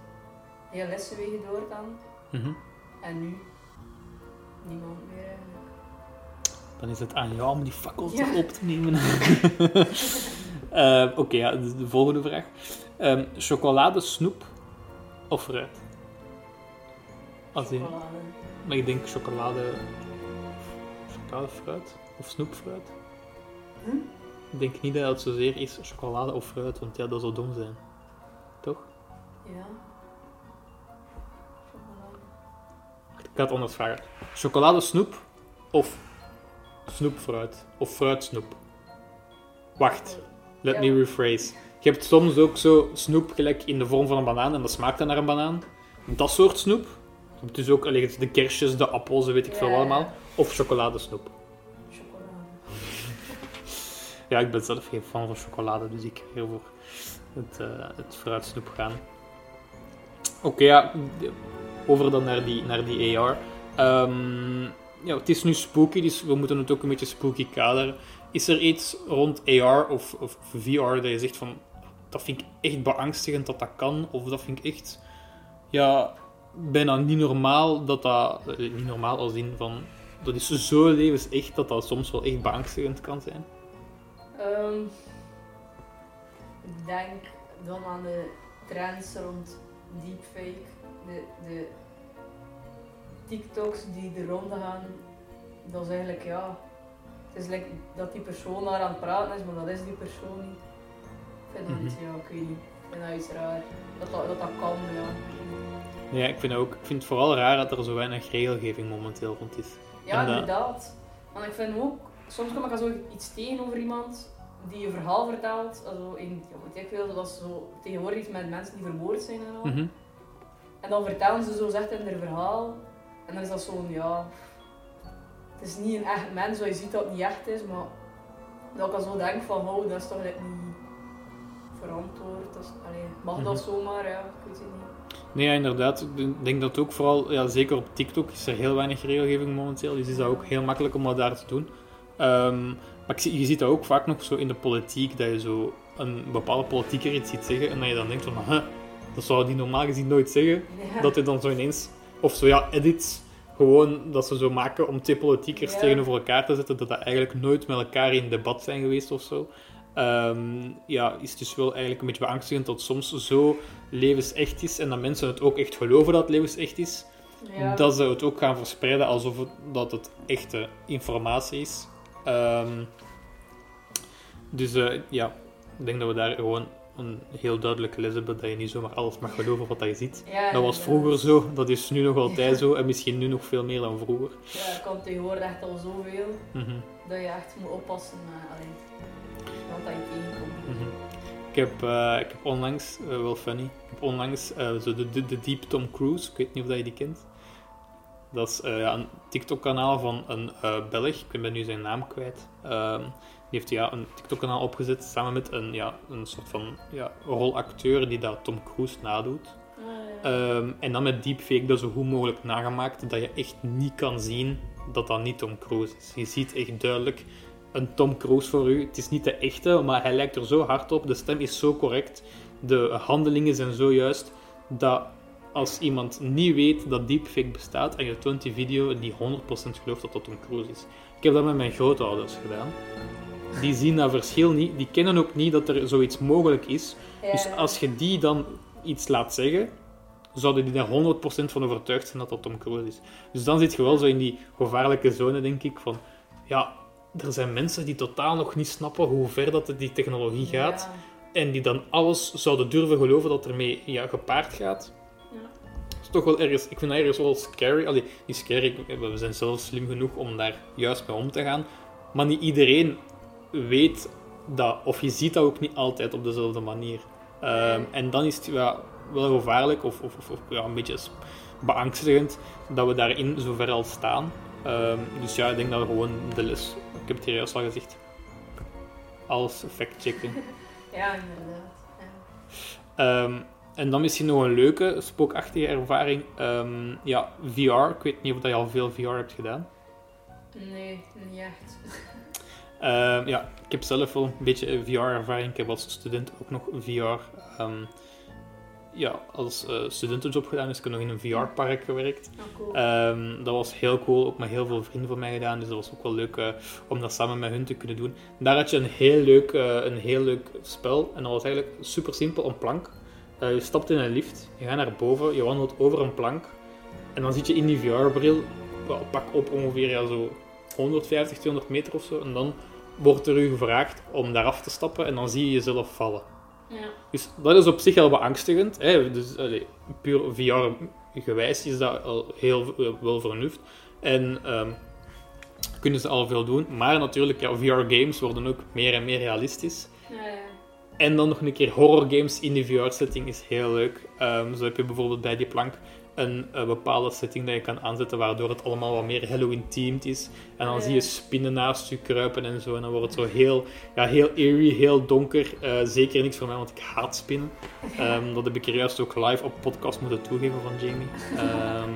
heel lessenwegen door dan. Mhm. En nu niemand meer eigenlijk. Dan is het aan jou om die fakkels Ja. op te nemen. <laughs> Eh, Oké, ja, de, de volgende vraag. Ehm, chocolade, snoep of fruit? Als in, Chocolade. maar ik denk chocolade... Chocoladefruit? Of snoepfruit? Hm? Ik denk niet dat het zozeer is chocolade of fruit, want ja, dat zou dom zijn. Toch? Ja. Chocolade. Ik ga het anders vragen. Chocolade, snoep of snoepfruit? Of fruitsnoep? Wacht. Let me rephrase. Je hebt soms ook zo snoep gelijk in de vorm van een banaan en dat smaakt dan naar een banaan. Dat soort snoep. Je hebt Dus ook allee, de kersjes, de appels, weet ik veel allemaal. Of chocoladesnoep. Ja, ik ben zelf geen fan van chocolade, dus ik ga voor het, eh, het gaan. Oké, ja. Over dan naar die, naar die AR. Ehm, ja, het is nu spooky, dus we moeten het ook een beetje spooky kaderen. Is er iets rond AR of, of VR dat je zegt van... Dat vind ik echt beangstigend dat dat kan, of dat vind ik echt... Ja, bijna niet normaal dat dat... eh, Niet normaal als in van... Dat is zo levensecht dat dat soms wel echt beangstigend kan zijn. Ehm, ik denk dan aan de trends rond deepfake. De, de TikToks die de ronde gaan. Dat is eigenlijk ja. Het is like dat die persoon daar aan het praten is, maar dat is die persoon niet. Ik vind dat, Mhm. ja, ik weet niet. Ik vind dat iets raar. Dat dat, dat, dat kan, ja. Ja, ik vind, ook, ik vind het vooral raar dat er zo weinig regelgeving momenteel rond is. Ja, En inderdaad. Want ik vind ook, soms kom ik al zo iets tegen over iemand die een verhaal vertelt. Also in, ja, ik dat ze zo tegenwoordig iets met mensen die vermoord zijn en al. Mhm. En dan vertellen ze zo zegt in hun verhaal. En dan is dat zo'n, ja... Het is niet een echt mens, zoals je ziet dat het niet echt is, maar... Dat ik dan zo denk van, oh, dat is toch like niet verantwoord. Dat is, allee, mag Mhm. dat zomaar, ja, ik weet het niet. Nee, ja, inderdaad. Ik denk dat ook vooral, ja, zeker op TikTok is er heel weinig regelgeving momenteel. Dus is dat ook heel makkelijk om dat daar te doen. Ehm, maar ik je ziet dat ook vaak nog zo in de politiek, dat je zo een bepaalde politieker iets ziet zeggen en dat je dan denkt van, huh, dat zou die normaal gezien nooit zeggen. Ja. Dat hij dan zo ineens, of zo ja, edits, gewoon dat ze zo maken om twee politiekers Ja. tegenover elkaar te zetten, dat dat eigenlijk nooit met elkaar in debat zijn geweest of zo. Ehm, ja, is dus wel eigenlijk een beetje beangstigend dat soms zo levensecht is en dat mensen het ook echt geloven dat het levensecht is, Ja. dat ze het ook gaan verspreiden alsof het, dat het echte informatie is. Ehm, dus eh, ja, Ik denk dat we daar gewoon een heel duidelijke les hebben dat je niet zomaar alles mag geloven wat je ziet. Ja, Dat was vroeger zo, dat is nu nog <laughs> altijd zo en misschien nu nog veel meer dan vroeger. Ja, er komt tegenwoordig echt al zoveel Mhm, dat je echt moet oppassen met allee, wat dat je tegenkomt. mhm. Ik heb, eh, ik heb onlangs, eh, wel funny, ik heb onlangs eh, zo de, de, de Deep Tom Cruise, ik weet niet of dat je die kent. Dat is eh, ja, een TikTok-kanaal van een eh, Belg, ik ben nu zijn naam kwijt. Ehm, die heeft ja, een TikTok-kanaal opgezet samen met een, ja, een soort van ja, rolacteur die dat Tom Cruise nadoet. Ehm, en dan met deepfake dat zo goed mogelijk nagemaakt dat je echt niet kan zien dat dat niet Tom Cruise is. Je ziet echt duidelijk een Tom Cruise voor u. Het is niet de echte, maar hij lijkt er zo hard op. De stem is zo correct. De handelingen zijn zo juist dat als iemand niet weet dat deepfake bestaat en je toont die video die 100% gelooft dat dat Tom Cruise is. Ik heb dat met mijn grootouders gedaan. Die zien dat verschil niet. Die kennen ook niet dat er zoiets mogelijk is. Ja, Dus als je die dan iets laat zeggen, zouden die daar 100% van overtuigd zijn dat dat Tom Cruise is. Dus dan zit je wel zo in die gevaarlijke zone, denk ik, van... Ja, er zijn mensen die totaal nog niet snappen hoe ver dat die technologie gaat. En die dan alles zouden durven geloven dat ermee ja, gepaard gaat. Toch wel ergens... Ik vind dat ergens wel scary. Allee, niet scary, we zijn zelf slim genoeg om daar juist mee om te gaan. Maar niet iedereen weet dat... Of je ziet dat ook niet altijd op dezelfde manier. Ehm, en dan is het ja, wel gevaarlijk of, of, of, of, ja, een beetje beangstigend dat we daarin zover al staan. Ehm, dus ja, ik denk dat we gewoon de les... Ik heb het hier juist al gezegd. Alles fact-checken. <laughs> Ja, inderdaad. Ja. Ehm, en dan misschien nog een leuke, spookachtige ervaring. Ehm, ja, VR. Ik weet niet of je al veel VR hebt gedaan. Nee, niet echt. Ehm, ja, ik heb zelf wel een beetje VR-ervaring. Ik heb als student ook nog VR. ehm, ja, als eh, studentenjob gedaan, dus ik heb nog in een VR-park gewerkt. Oh, cool. Dat was heel cool, ook met heel veel vrienden van mij gedaan, dus dat was ook wel leuk eh, om dat samen met hun te kunnen doen. Daar had je een heel leuk, eh, een heel leuk spel en dat was eigenlijk super simpel, een plank. Eh, je stapt in een lift, je gaat naar boven, je wandelt over een plank en dan zit je in die VR-bril, pak op ongeveer ja, zo 150, 200 meter of zo en dan wordt er u gevraagd om daar af te stappen en dan zie je jezelf vallen. ja. Dus dat is op zich al beangstigend. Hè? Dus, allee, puur VR-gewijs is dat al heel eh, wel vernuft. En ehm, kunnen ze al veel doen. Maar natuurlijk, ja, VR-games worden ook meer en meer realistisch. Ja, ja. En dan nog een keer horror-games in die VR-setting is heel leuk. Ehm, zo heb je bijvoorbeeld bij die plank een, eh, bepaalde setting dat je kan aanzetten, waardoor het allemaal wat meer Halloween-themed is. En dan Ja. zie je spinnen naast je kruipen en zo. En dan wordt het zo heel, ja, heel eerie, heel donker. Eh, zeker niks voor mij, want ik haat spinnen. Ehm, dat heb ik er juist ook live op podcast moeten toegeven van Jamie. Ehm,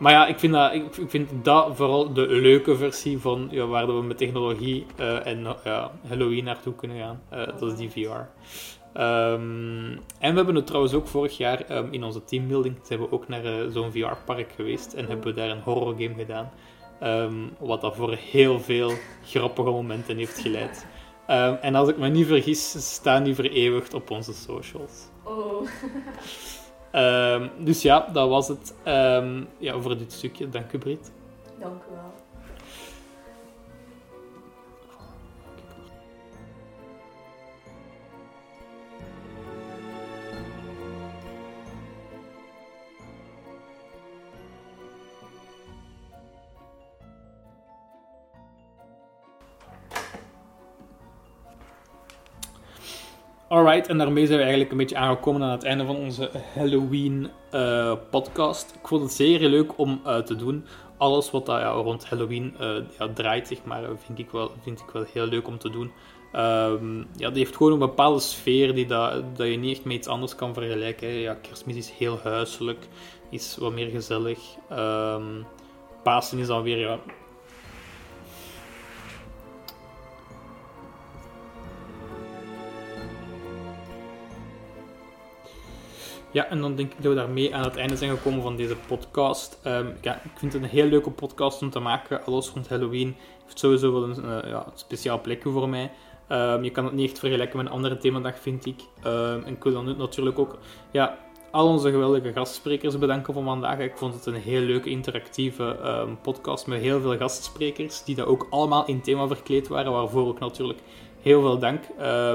maar ja, ik vind, dat, ik, vind dat vooral de leuke versie van ja, waar we met technologie eh, en ja, Halloween naartoe kunnen gaan. Eh, dat is die VR. Ehm, en we hebben het trouwens ook vorig jaar ehm, in onze teambuilding zijn we ook naar eh, zo'n VR-park geweest en hebben we daar een horror game gedaan. Ehm, wat dat voor heel veel grappige momenten heeft geleid. En als ik me niet vergis, staan die vereeuwigd op onze socials. Oh. <laughs> Ehm, dus ja, dat was het ehm, ja, voor dit stukje. Dank u, Brit. Dank u wel. Alright, en daarmee zijn we eigenlijk een beetje aangekomen aan het einde van onze Halloween eh, podcast. Ik vond het zeer leuk om eh, te doen. Alles wat dat, ja, rond Halloween eh, ja, draait, zeg maar, vind ik, wel, vind ik wel heel leuk om te doen. Ehm, ja, die heeft gewoon een bepaalde sfeer die dat, dat je niet echt met iets anders kan vergelijken. Ja, kerstmis is heel huiselijk, is wat meer gezellig. Ehm Pasen is dan weer ja, Ja, en dan denk ik dat we daarmee aan het einde zijn gekomen van deze podcast. Ehm, ja, ik vind het een heel leuke podcast om te maken. Alles rond Halloween heeft sowieso wel een eh, ja, speciaal plekje voor mij. Ehm, je kan het niet echt vergelijken met een andere themadag, vind ik. Ehm, en ik wil dan natuurlijk ook ja, al onze geweldige gastsprekers bedanken voor vandaag. Ik vond het een heel leuke interactieve podcast met heel veel gastsprekers, die dat ook allemaal in thema verkleed waren, waarvoor ik natuurlijk heel veel dank.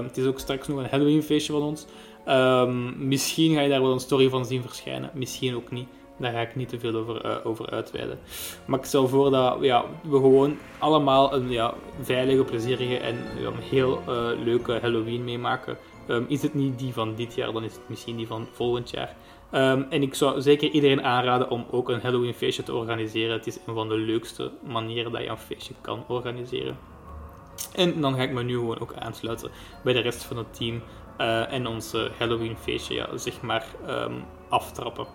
Het is ook straks nog een Halloween feestje van ons. Ehm, misschien ga je daar wel een story van zien verschijnen, misschien ook niet. Daar ga ik niet te veel over, eh, over uitweiden. Maar ik stel voor dat ja, we gewoon allemaal een ja, veilige, plezierige en een heel eh, leuke Halloween meemaken. Ehm, is het niet die van dit jaar, dan is het misschien die van volgend jaar. Ehm, en ik zou zeker iedereen aanraden om ook een Halloween feestje te organiseren. Het is een van de leukste manieren dat je een feestje kan organiseren. En dan ga ik me nu gewoon ook aansluiten bij de rest van het team eh, en ons Halloween feestje, ja, maar, ehm, aftrappen.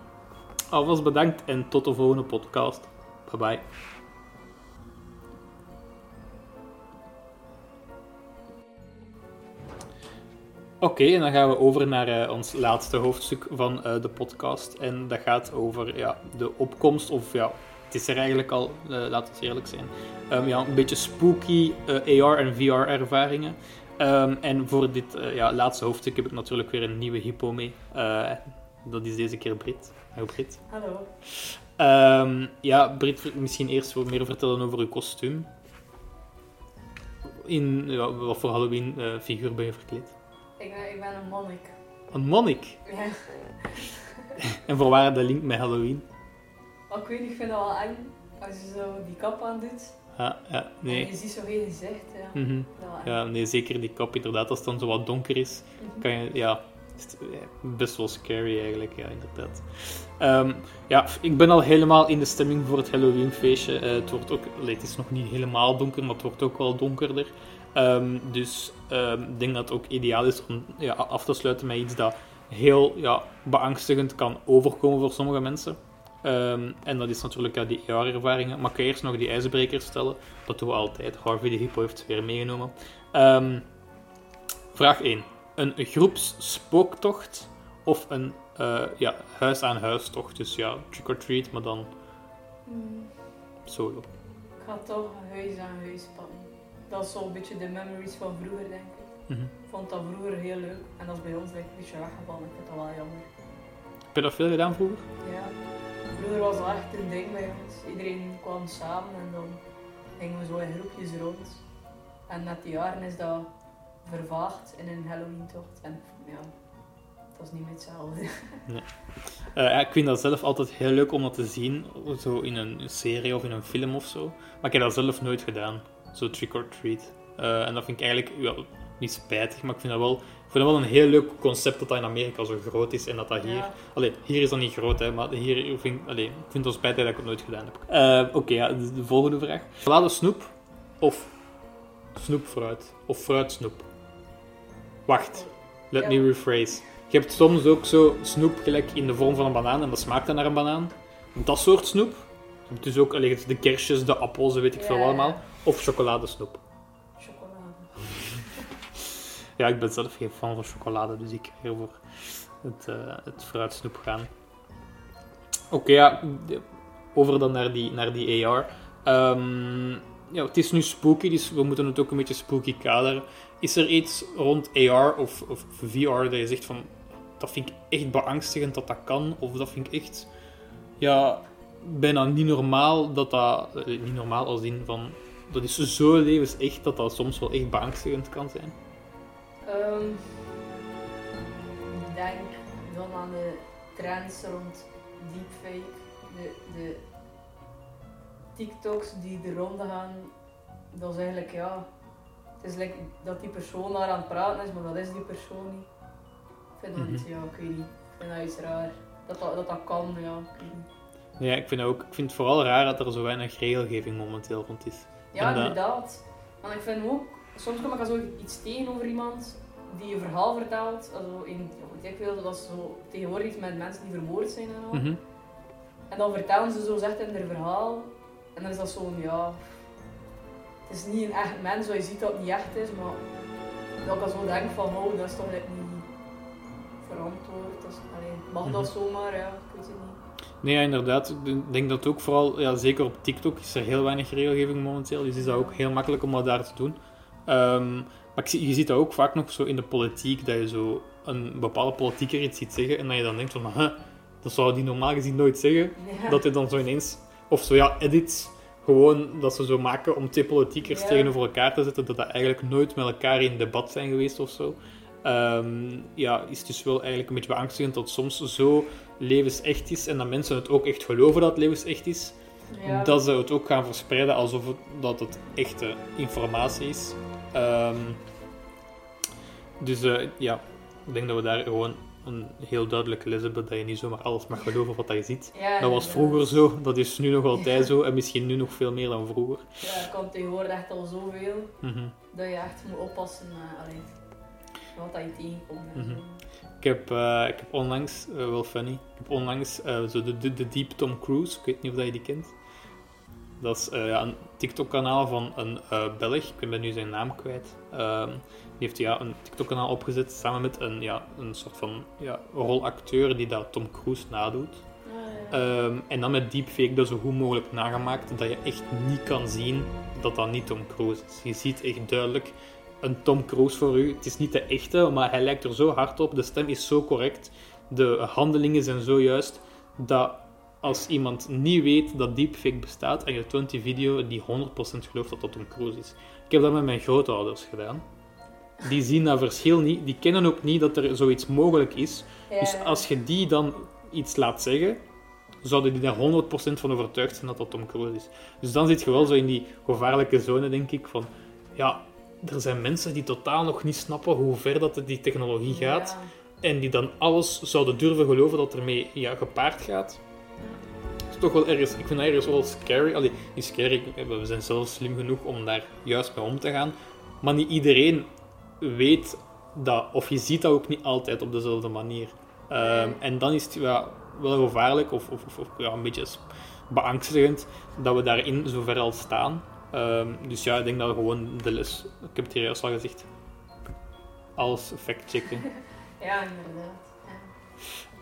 Alvast bedankt en tot de volgende podcast. Bye bye. Oké, en dan gaan we over naar eh, ons laatste hoofdstuk van eh, de podcast. En dat gaat over ja, de opkomst, of ja, het is er eigenlijk al, laten we eerlijk zijn. Um, ja, een beetje spooky AR en VR ervaringen. Um, en voor dit ja, laatste hoofdstuk heb ik natuurlijk weer een nieuwe hippo mee. dat is deze keer Brit. Hallo Brit. Hallo. Um, ja, Brit, misschien eerst wat meer vertellen over uw kostuum. In ja, wat voor Halloween uh, figuur ben je verkleed? Ik ben, ik ben een monnik. Een monnik? Ja. <laughs> en voor waar de link met Halloween? Oh, ik weet niet, ik vind dat wel eng als je zo die kap aan doet. Ja, ja, nee. En je ziet zo geen gezicht, ja. Mm -hmm. Ja, nee, zeker die kap, inderdaad. Als het dan zo wat donker is, mm -hmm. kan je, ja, best wel scary eigenlijk, ja, inderdaad. Um, ja, ik ben al helemaal in de stemming voor het Halloween feestje. Uh, het wordt ook, het is nog niet helemaal donker, maar het wordt ook wel donkerder. Um, dus um, ik denk dat het ook ideaal is om ja, af te sluiten met iets dat heel ja, beangstigend kan overkomen voor sommige mensen. En dat is natuurlijk ja, die AR-ervaringen. Maar ik kan eerst nog die ijsbrekers stellen. Dat doen we altijd. Harvey de Hippo heeft ze weer meegenomen. vraag 1 een groepsspooktocht of een uh, ja, huis-aan-huis-tocht. Dus ja, trick-or-treat, maar dan mm. solo. Ik ga toch huis-aan-huis pakken. Dat is zo'n beetje de memories van vroeger, denk ik. Mm -hmm. Ik vond dat vroeger heel leuk en dat is bij ons denk ik, een beetje weggevallen. Ik vind dat wel jammer. Heb je dat veel gedaan vroeger? Ja, vroeger was dat echt een ding bij ons. Iedereen kwam samen en dan gingen we zo in groepjes rond. En met die jaren is dat vervaagd in een Halloween-tocht. En ja, dat is niet meer hetzelfde. Uh, ik vind dat zelf altijd heel leuk om dat te zien, zo in een serie of in een film of zo. Maar ik heb dat zelf nooit gedaan, zo trick or treat. Uh, en dat vind ik eigenlijk ja, niet spijtig, maar ik vind dat wel, ik vind dat wel een heel leuk concept dat dat in Amerika zo groot is en dat dat hier... Ja. Allee, hier is dat niet groot, hè, maar hier vind, allee, ik vind het spijtig dat ik het nooit gedaan heb. Uh, Oké, okay, ja, de, de, volgende vraag. Chocolade snoep of snoepfruit? Of fruitsnoep? Wacht, let Ja. me rephrase. Je hebt soms ook zo snoep gelijk in de vorm van een banaan en dat smaakt dan naar een banaan. Dat soort snoep. Je hebt dus ook allee, de kersjes, de appels, weet ik veel Ja, allemaal. Of chocoladesnoep. Ja, ik ben zelf geen fan van chocolade, dus ik ga voor het, eh, het fruitsnoep gaan. Oké, ja, over dan naar die, naar die AR. Ehm, ja, het is nu spooky, dus we moeten het ook een beetje spooky kaderen. Is er iets rond AR of, of VR dat je zegt van dat vind ik echt beangstigend dat dat kan, of dat vind ik echt ja, bijna niet normaal dat dat, eh, niet normaal als in van dat is zo levensecht dat dat soms wel echt beangstigend kan zijn. Ehm, ik denk dan aan de trends rond deepfake, de, de TikToks die de ronde gaan. Dat is eigenlijk ja, het is like dat die persoon daar aan het praten is, maar dat is die persoon niet. Ik vind dat iets, ja, ik weet niet. Ik vind dat iets raar. Dat dat, dat, dat kan, ja, ik weet niet. Ja, ik vind, ook, ik vind het vooral raar dat er zo weinig regelgeving momenteel rond is. Ja, En inderdaad. Want ik vind ook, soms kom ik al zo iets tegen over iemand die een verhaal vertelt. Also in, ja, ik wil dat ze zo tegenwoordig iets met mensen die vermoord zijn en al. Mhm. En dan vertellen ze zo zegt in hun verhaal. En dan is dat zo'n, ja... Het is niet een echt mens, zoals je ziet dat het niet echt is, maar... Dat ik dan zo denk van, oh, dat is toch net niet verantwoord. Dat is, allee, mag dat Mhm. zomaar, ja, ik weet het niet. Nee, inderdaad. Ik denk dat ook vooral, ja, zeker op TikTok is er heel weinig regelgeving momenteel. Dus is dat ook heel makkelijk om dat daar te doen. Ehm, maar ik je ziet dat ook vaak nog zo in de politiek, dat je zo een bepaalde politieker iets ziet zeggen en dat je dan denkt van, huh, dat zou die normaal gezien nooit zeggen. Ja. Dat je dan zo ineens, of zo ja, edits gewoon dat ze zo maken om twee politiekers Ja. tegenover elkaar te zetten, dat dat eigenlijk nooit met elkaar in debat zijn geweest of zo. Ehm, ja, is dus wel eigenlijk een beetje beangstigend dat soms zo levensecht is en dat mensen het ook echt geloven dat het levensecht is, Ja. dat ze het ook gaan verspreiden alsof het, dat het echte informatie is. Ehm, dus eh, ja, ik denk dat we daar gewoon een heel duidelijke les hebben dat je niet zomaar alles mag geloven wat je ziet. Ja, Dat was vroeger zo, dat is nu nog <laughs> altijd zo en misschien nu nog veel meer dan vroeger. Ja, er komt tegenwoordig echt al zoveel Mhm. dat je echt moet oppassen uh, allee, wat dat je tegenkomt. en zo. Ik heb, eh, ik heb onlangs, eh, wel funny, ik heb onlangs eh, zo de, de, de Deep Tom Cruise, ik weet niet of dat je die kent. Dat is eh, ja, een TikTok-kanaal van een eh Belg, ik ben nu zijn naam kwijt. Ehm, die heeft ja, een TikTok-kanaal opgezet samen met een, ja, een soort van ja, rolacteur die dat Tom Cruise nadoet. Ah, ja. Ehm, en dan met deepfake dat zo goed mogelijk nagemaakt, dat je echt niet kan zien dat dat niet Tom Cruise is. Je ziet echt duidelijk een Tom Cruise voor u. Het is niet de echte, maar hij lijkt er zo hard op. De stem is zo correct. De handelingen zijn zo juist dat als iemand niet weet dat deepfake bestaat en je toont die video, die 100% gelooft dat dat Tom Cruise is. Ik heb dat met mijn grootouders gedaan. Die zien dat verschil niet. Die kennen ook niet dat er zoiets mogelijk is. Ja, Dus als je die dan iets laat zeggen, zouden die daar 100% van overtuigd zijn dat dat Tom Cruise is. Dus dan zit je wel zo in die gevaarlijke zone, denk ik, van... Ja, er zijn mensen die totaal nog niet snappen hoe ver dat die technologie gaat. En die dan alles zouden durven geloven dat ermee ja, gepaard gaat. Is toch wel ergens... Ik vind dat ergens wel scary. Allee, niet scary, we zijn zelf slim genoeg om daar juist mee om te gaan. Maar niet iedereen weet dat... Of je ziet dat ook niet altijd op dezelfde manier. Ehm, en dan is het ja, wel gevaarlijk, of, of, of, ja, een beetje beangstigend, dat we daarin zover al staan. Ehm, dus ja, ik denk dat we gewoon de les... Ik heb het hier juist al gezegd. Alles fact-checken. <laughs> Ja, inderdaad.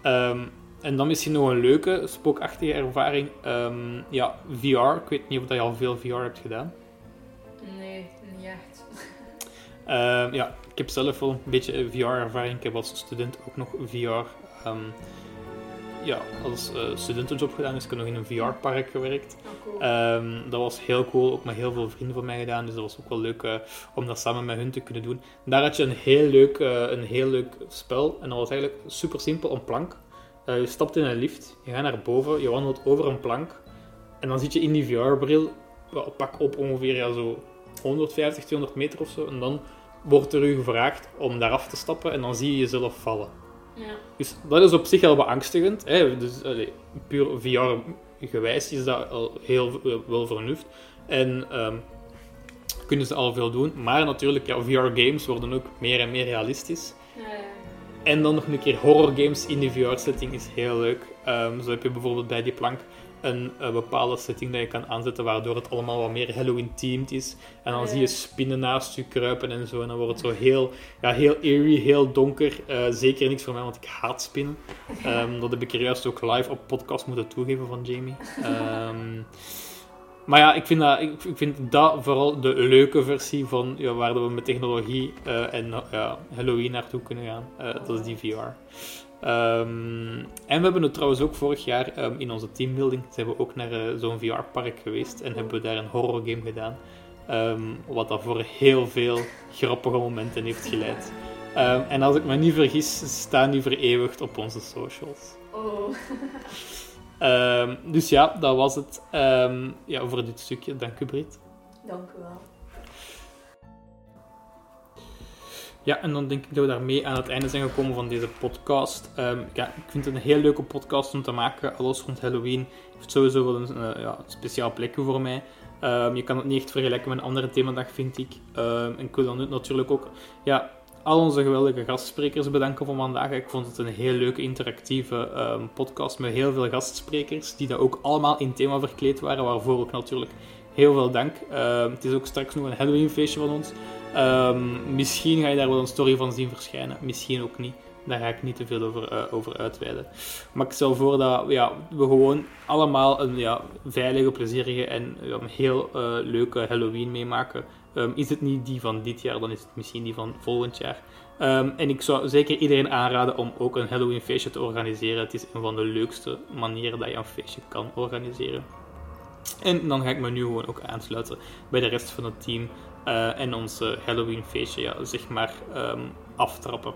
Ja. Ehm, en dan misschien nog een leuke, spookachtige ervaring. Ehm, ja, VR. Ik weet niet of je al veel VR hebt gedaan. Nee, niet echt. Ehm, ja, ik heb zelf wel een beetje VR-ervaring. Ik heb als student ook nog VR. ehm, ja, als eh, studentenjob gedaan, dus ik heb nog in een VR-park gewerkt. Oh, cool. Dat was heel cool, ook met heel veel vrienden van mij gedaan, dus dat was ook wel leuk eh, om dat samen met hun te kunnen doen. Daar had je een heel leuk, eh, een heel leuk spel en dat was eigenlijk super simpel, een plank. Eh, je stapt in een lift, je gaat naar boven, je wandelt over een plank en dan zit je in die VR-bril, pak op ongeveer ja, zo 150, 200 meter of zo, en dan wordt er u gevraagd om daar af te stappen en dan zie je jezelf vallen. ja. Dus dat is op zich al beangstigend. Hè? Dus, allee, puur VR-gewijs is dat al heel wel vernuft. En ehm, kunnen ze al veel doen. Maar natuurlijk, ja, VR-games worden ook meer en meer realistisch. Ja, ja. En dan nog een keer horror-games in die VR-setting is heel leuk. Ehm, zo heb je bijvoorbeeld bij die plank een, eh, bepaalde setting dat je kan aanzetten, waardoor het allemaal wat meer Halloween-themed is. En dan Ja. zie je spinnen naast je kruipen en zo. En dan wordt het zo heel, ja, heel eerie, heel donker. Eh, zeker niks voor mij, want ik haat spinnen. <laughs> Ehm, dat heb ik er juist ook live op podcast moeten toegeven van Jamie. Ehm, maar ja, ik vind, dat, ik, ik vind dat vooral de leuke versie van ja, waar we met technologie eh, en ja, Halloween naartoe kunnen gaan. Eh, dat is die VR. Ehm, en we hebben het trouwens ook vorig jaar ehm, in onze teambuilding zijn we ook naar eh, zo'n VR-park geweest en hebben we daar een horror game gedaan. Ehm, wat dat voor heel veel grappige momenten heeft geleid. En als ik me niet vergis, staan die vereeuwigd op onze socials. Oh. <laughs> Ehm, dus ja, dat was het ehm, ja, voor dit stukje. Dank u, Brit. Dank u wel. Ja, en dan denk ik dat we daarmee aan het einde zijn gekomen van deze podcast. Ehm, ja, ik vind het een heel leuke podcast om te maken. Alles rond Halloween heeft sowieso wel een eh, ja, speciaal plekje voor mij. Je kan het niet echt vergelijken met een andere themadag, vind ik. Ehm, en ik wil dan natuurlijk ook ja, al onze geweldige gastsprekers bedanken voor vandaag. Ik vond het een heel leuke interactieve ehm, podcast met heel veel gastsprekers, die daar ook allemaal in thema verkleed waren, waarvoor ook natuurlijk heel veel dank. Ehm, het is ook straks nog een Halloween feestje van ons. Ehm, misschien ga je daar wel een story van zien verschijnen, misschien ook niet. Daar ga ik niet te veel over, eh, over uitweiden. Maar ik stel voor dat ja, we gewoon allemaal een ja, veilige, plezierige en een heel eh, leuke Halloween meemaken. Ehm, is het niet die van dit jaar, dan is het misschien die van volgend jaar. Ehm, en ik zou zeker iedereen aanraden om ook een Halloween feestje te organiseren. Het is een van de leukste manieren dat je een feestje kan organiseren. En dan ga ik me nu gewoon ook aansluiten bij de rest van het team eh, en ons eh, Halloween feestje, ja, zeg maar, ehm, aftrappen.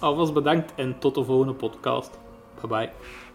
Alvast bedankt en tot de volgende podcast. Bye bye.